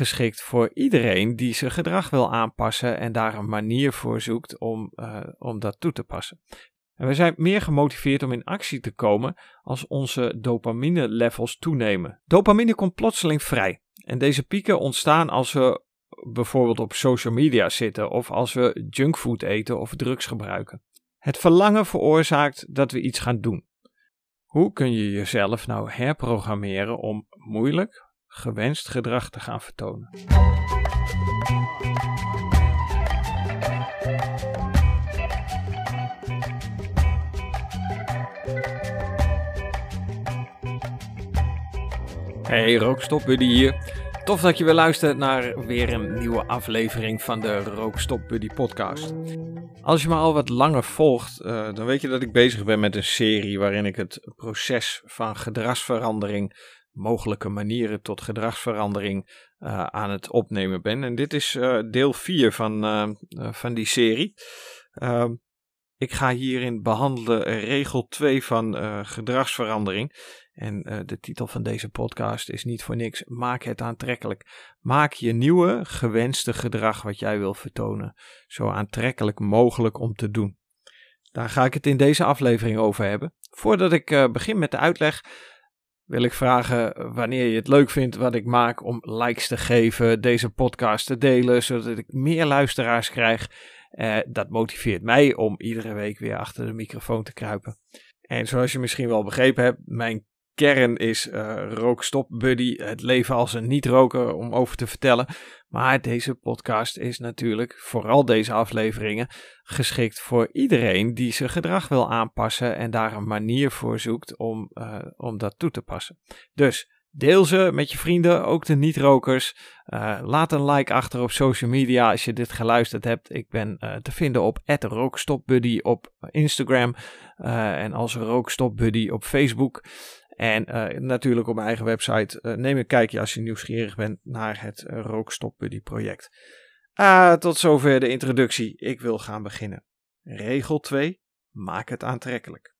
geschikt voor iedereen die zijn gedrag wil aanpassen en daar een manier voor zoekt om, uh, om dat toe te passen. En we zijn meer gemotiveerd om in actie te komen als onze dopamine levels toenemen. Dopamine komt plotseling vrij. En deze pieken ontstaan als we bijvoorbeeld op social media zitten of als we junkfood eten of drugs gebruiken. Het verlangen veroorzaakt dat we iets gaan doen. Hoe kun je jezelf nou herprogrammeren om moeilijk, gewenst gedrag te gaan vertonen? Hey, Rookstop Buddy hier. Tof dat je weer luistert naar weer een nieuwe aflevering van de Rookstop Buddy podcast. Als je me al wat langer volgt, uh, dan weet je dat ik bezig ben met een serie waarin ik het proces van gedragsverandering, mogelijke manieren tot gedragsverandering uh, aan het opnemen ben. En dit is uh, deel 4 van, van die serie. Ehm, ik ga hierin behandelen regel 2 van gedragsverandering. En de titel van deze podcast is niet voor niks. Maak het aantrekkelijk. Maak je nieuwe, gewenste gedrag wat jij wil vertonen zo aantrekkelijk mogelijk om te doen. Daar ga ik het in deze aflevering over hebben. Voordat ik begin met de uitleg, wil ik vragen wanneer je het leuk vindt wat ik maak om likes te geven, deze podcast te delen, zodat ik meer luisteraars krijg. Uh, dat motiveert mij om iedere week weer achter de microfoon te kruipen. En zoals je misschien wel begrepen hebt, mijn kern is uh, Rookstop Buddy, het leven als een niet-roker om over te vertellen. Maar deze podcast is natuurlijk, vooral deze afleveringen, geschikt voor iedereen die zijn gedrag wil aanpassen en daar een manier voor zoekt om, uh, om dat toe te passen. Dus Deel ze met je vrienden, ook de niet-rokers. Uh, laat een like achter op social media als je dit geluisterd hebt. Ik ben te vinden op @rookstopbuddy op Instagram en als rookstopbuddy op Facebook. En uh, natuurlijk op mijn eigen website. Uh, neem een kijkje als je nieuwsgierig bent naar het uh, Rookstop Buddy project. Ah, tot zover de introductie. Ik wil gaan beginnen. Regel 2. Maak het aantrekkelijk.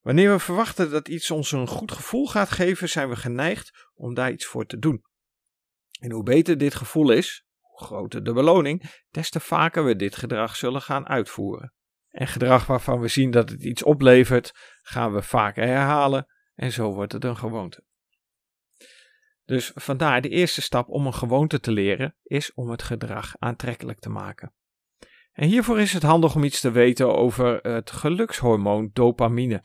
Wanneer we verwachten dat iets ons een goed gevoel gaat geven, zijn we geneigd om daar iets voor te doen. En hoe beter dit gevoel is, hoe groter de beloning, des te vaker we dit gedrag zullen gaan uitvoeren. En gedrag waarvan we zien dat het iets oplevert, gaan we vaker herhalen en zo wordt het een gewoonte. Dus vandaar de eerste stap om een gewoonte te leren is om het gedrag aantrekkelijk te maken. En hiervoor is het handig om iets te weten over het gelukshormoon dopamine.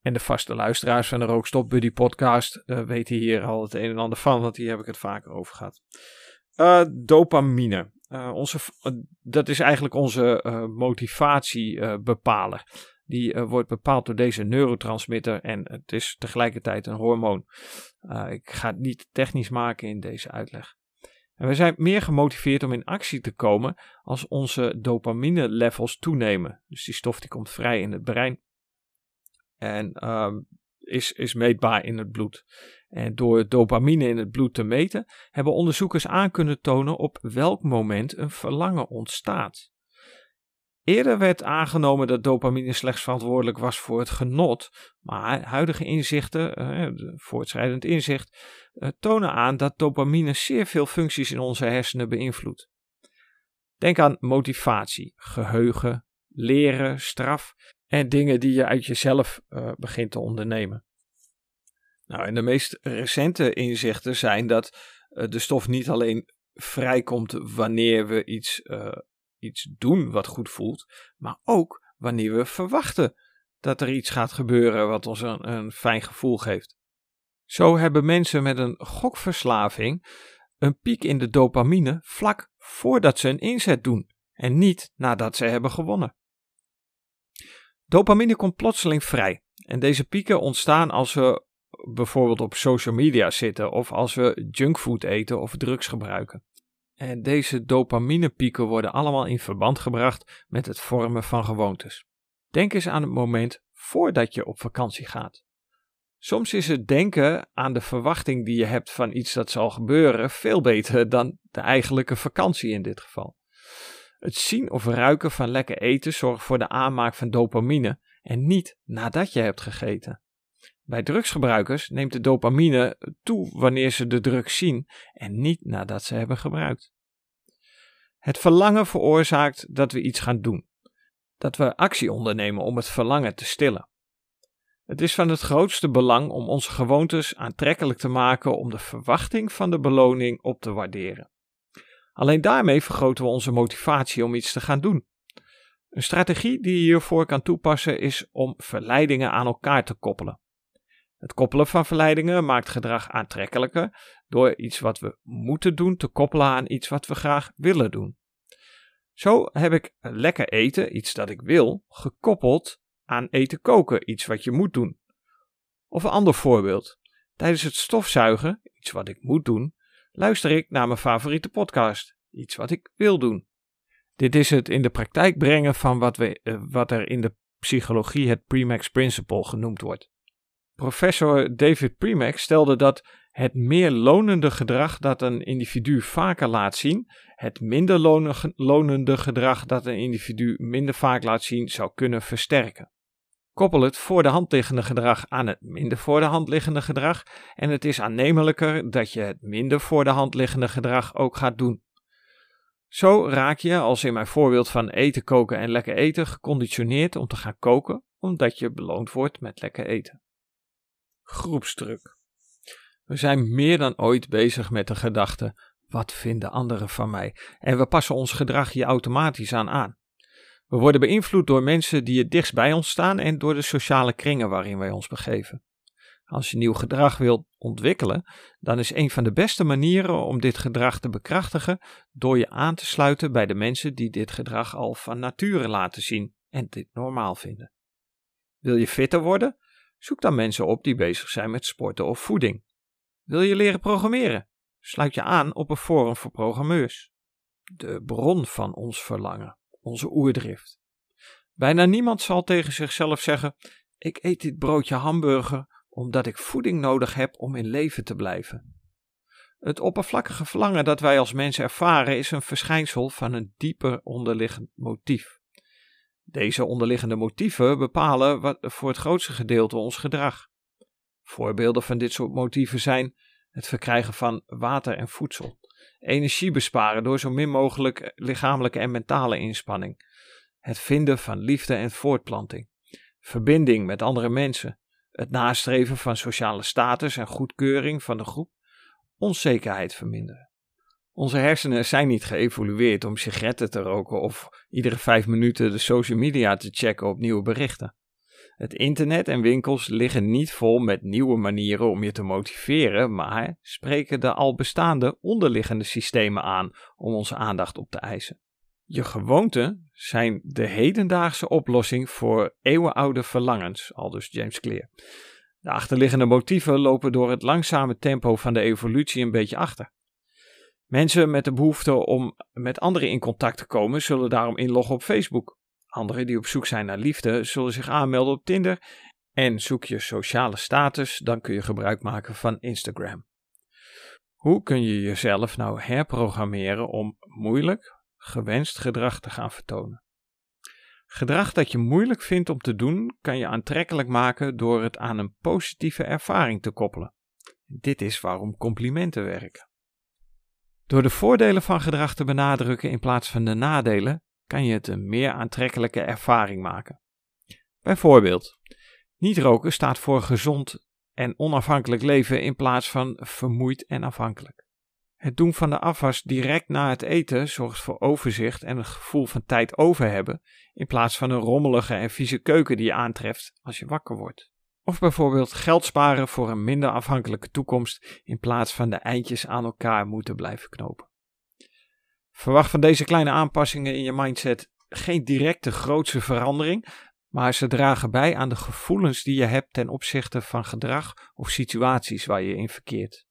En de vaste luisteraars van de Rookstop Buddy podcast uh, weten hier al het een en ander van, want hier heb ik het vaker over gehad. Uh, dopamine. Uh, onze, dat is eigenlijk onze uh, motivatiebepaler. Die wordt bepaald door deze neurotransmitter en het is tegelijkertijd een hormoon. ik ga het niet technisch maken in deze uitleg. En we zijn meer gemotiveerd om in actie te komen als onze dopamine levels toenemen. Dus die stof die komt vrij in het brein. En uh, is, is meetbaar in het bloed. En door dopamine in het bloed te meten, hebben onderzoekers aan kunnen tonen op welk moment een verlangen ontstaat. Eerder werd aangenomen dat dopamine slechts verantwoordelijk was voor het genot, maar huidige inzichten, eh, voortschrijdend inzicht, eh, tonen aan dat dopamine zeer veel functies in onze hersenen beïnvloedt. Denk aan motivatie, geheugen, leren, straf en dingen die je uit jezelf uh, begint te ondernemen. Nou, en de meest recente inzichten zijn dat uh, de stof niet alleen vrijkomt wanneer we iets, uh, iets doen wat goed voelt, maar ook wanneer we verwachten dat er iets gaat gebeuren wat ons een, een fijn gevoel geeft. Zo hebben mensen met een gokverslaving een piek in de dopamine vlak voordat ze een inzet doen en niet nadat ze hebben gewonnen. Dopamine komt plotseling vrij en deze pieken ontstaan als we bijvoorbeeld op social media zitten of als we junkfood eten of drugs gebruiken. En deze dopaminepieken worden allemaal in verband gebracht met het vormen van gewoontes. Denk eens aan het moment voordat je op vakantie gaat. Soms is het denken aan de verwachting die je hebt van iets dat zal gebeuren veel beter dan de eigenlijke vakantie in dit geval. Het zien of ruiken van lekker eten zorgt voor de aanmaak van dopamine en niet nadat je hebt gegeten. Bij drugsgebruikers neemt de dopamine toe wanneer ze de drugs zien en niet nadat ze hebben gebruikt. Het verlangen veroorzaakt dat we iets gaan doen, dat we actie ondernemen om het verlangen te stillen. Het is van het grootste belang om onze gewoontes aantrekkelijk te maken om de verwachting van de beloning op te waarderen. Alleen daarmee vergroten we onze motivatie om iets te gaan doen. Een strategie die je hiervoor kan toepassen is om verleidingen aan elkaar te koppelen. Het koppelen van verleidingen maakt gedrag aantrekkelijker door iets wat we moeten doen te koppelen aan iets wat we graag willen doen. Zo heb ik lekker eten, iets dat ik wil, gekoppeld aan eten koken, iets wat je moet doen. Of een ander voorbeeld. Tijdens het stofzuigen, iets wat ik moet doen, luister ik naar mijn favoriete podcast, iets wat ik wil doen. Dit is het in de praktijk brengen van wat, we, eh, wat er in de psychologie het Premax Principle genoemd wordt. Professor David Premax stelde dat het meer lonende gedrag dat een individu vaker laat zien, het minder lonende gedrag dat een individu minder vaak laat zien, zou kunnen versterken. Koppel het voor de hand liggende gedrag aan het minder voor de hand liggende gedrag en het is aannemelijker dat je het minder voor de hand liggende gedrag ook gaat doen. Zo raak je, als in mijn voorbeeld van eten, koken en lekker eten, geconditioneerd om te gaan koken, omdat je beloond wordt met lekker eten. Groepsdruk. We zijn meer dan ooit bezig met de gedachte: wat vinden anderen van mij? En we passen ons gedrag hier automatisch aan aan. We worden beïnvloed door mensen die het dichtst bij ons staan en door de sociale kringen waarin wij ons begeven. Als je nieuw gedrag wilt ontwikkelen, dan is een van de beste manieren om dit gedrag te bekrachtigen door je aan te sluiten bij de mensen die dit gedrag al van nature laten zien en dit normaal vinden. Wil je fitter worden? Zoek dan mensen op die bezig zijn met sporten of voeding. Wil je leren programmeren? Sluit je aan op een forum voor programmeurs. De bron van ons verlangen, onze oerdrift. Bijna niemand zal tegen zichzelf zeggen: Ik eet dit broodje hamburger omdat ik voeding nodig heb om in leven te blijven. Het oppervlakkige verlangen dat wij als mensen ervaren is een verschijnsel van een dieper onderliggend motief. Deze onderliggende motieven bepalen wat voor het grootste gedeelte ons gedrag. Voorbeelden van dit soort motieven zijn het verkrijgen van water en voedsel, energie besparen door zo min mogelijk lichamelijke en mentale inspanning, het vinden van liefde en voortplanting, verbinding met andere mensen, het nastreven van sociale status en goedkeuring van de groep, onzekerheid verminderen. Onze hersenen zijn niet geëvolueerd om sigaretten te roken of iedere vijf minuten de social media te checken op nieuwe berichten. Het internet en winkels liggen niet vol met nieuwe manieren om je te motiveren, maar spreken de al bestaande onderliggende systemen aan om onze aandacht op te eisen. Je gewoonten zijn de hedendaagse oplossing voor eeuwenoude verlangens, aldus James Clear. De achterliggende motieven lopen door het langzame tempo van de evolutie een beetje achter. Mensen met de behoefte om met anderen in contact te komen, zullen daarom inloggen op Facebook. Anderen die op zoek zijn naar liefde, zullen zich aanmelden op Tinder. En zoek je sociale status, dan kun je gebruik maken van Instagram. Hoe kun je jezelf nou herprogrammeren om moeilijk, gewenst gedrag te gaan vertonen? Gedrag dat je moeilijk vindt om te doen, kan je aantrekkelijk maken door het aan een positieve ervaring te koppelen. Dit is waarom complimenten werken. Door de voordelen van gedrag te benadrukken in plaats van de nadelen, kan je het een meer aantrekkelijke ervaring maken. Bijvoorbeeld, niet roken staat voor gezond en onafhankelijk leven in plaats van vermoeid en afhankelijk. Het doen van de afwas direct na het eten zorgt voor overzicht en een gevoel van tijd over hebben, in plaats van een rommelige en vieze keuken die je aantreft als je wakker wordt. Of bijvoorbeeld geld sparen voor een minder afhankelijke toekomst in plaats van de eindjes aan elkaar moeten blijven knopen. Verwacht van deze kleine aanpassingen in je mindset geen directe grootse verandering, maar ze dragen bij aan de gevoelens die je hebt ten opzichte van gedrag of situaties waar je in verkeert.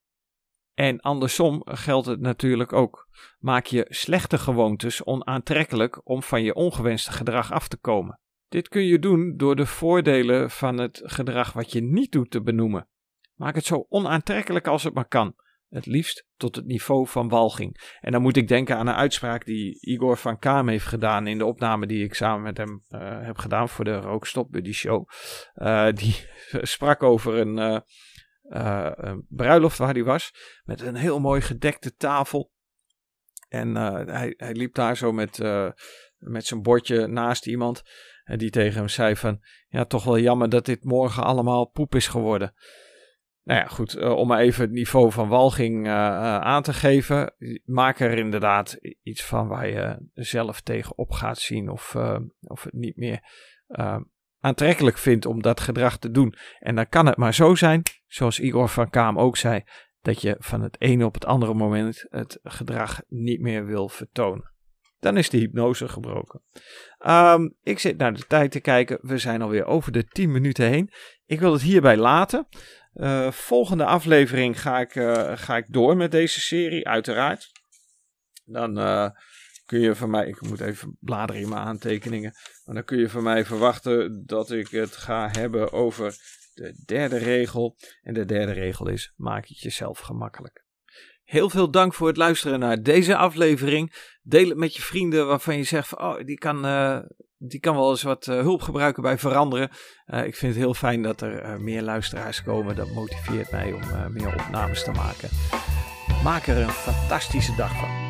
En andersom geldt het natuurlijk ook. Maak je slechte gewoontes onaantrekkelijk om van je ongewenste gedrag af te komen. Dit kun je doen door de voordelen van het gedrag wat je niet doet te benoemen. Maak het zo onaantrekkelijk als het maar kan. Het liefst tot het niveau van walging. En dan moet ik denken aan een uitspraak die Igor van Kaam heeft gedaan in de opname die ik samen met hem uh, heb gedaan voor de Rookstop Buddy Show. Uh, die sprak over een, uh, een, bruiloft waar hij was, met een heel mooi gedekte tafel. En hij, hij liep daar zo met, met zijn bordje naast iemand. En die tegen hem zei van, ja toch wel jammer dat dit morgen allemaal poep is geworden. Nou ja, goed, uh, om even het niveau van walging uh, uh, aan te geven. Maak er inderdaad iets van waar je zelf tegenop gaat zien of, of het niet meer aantrekkelijk vindt om dat gedrag te doen. En dan kan het maar zo zijn, zoals Igor van Kaam ook zei, dat je van het ene op het andere moment het gedrag niet meer wil vertonen. Dan is de hypnose gebroken. Um, ik zit naar de tijd te kijken. We zijn alweer over de 10 minuten heen. Ik wil het hierbij laten. Uh, volgende aflevering ga ik, uh, ga ik door met deze serie, uiteraard. Dan uh, kun je van mij, ik moet even bladeren in mijn aantekeningen. Maar dan kun je van mij verwachten dat ik het ga hebben over de derde regel. En de derde regel is: maak het jezelf gemakkelijk. Heel veel dank voor het luisteren naar deze aflevering. Deel het met je vrienden waarvan je zegt: van, oh, die kan, die kan wel eens wat uh, hulp gebruiken bij veranderen. Uh, ik vind het heel fijn dat er meer luisteraars komen. Dat motiveert mij om meer opnames te maken. Maak er een fantastische dag van.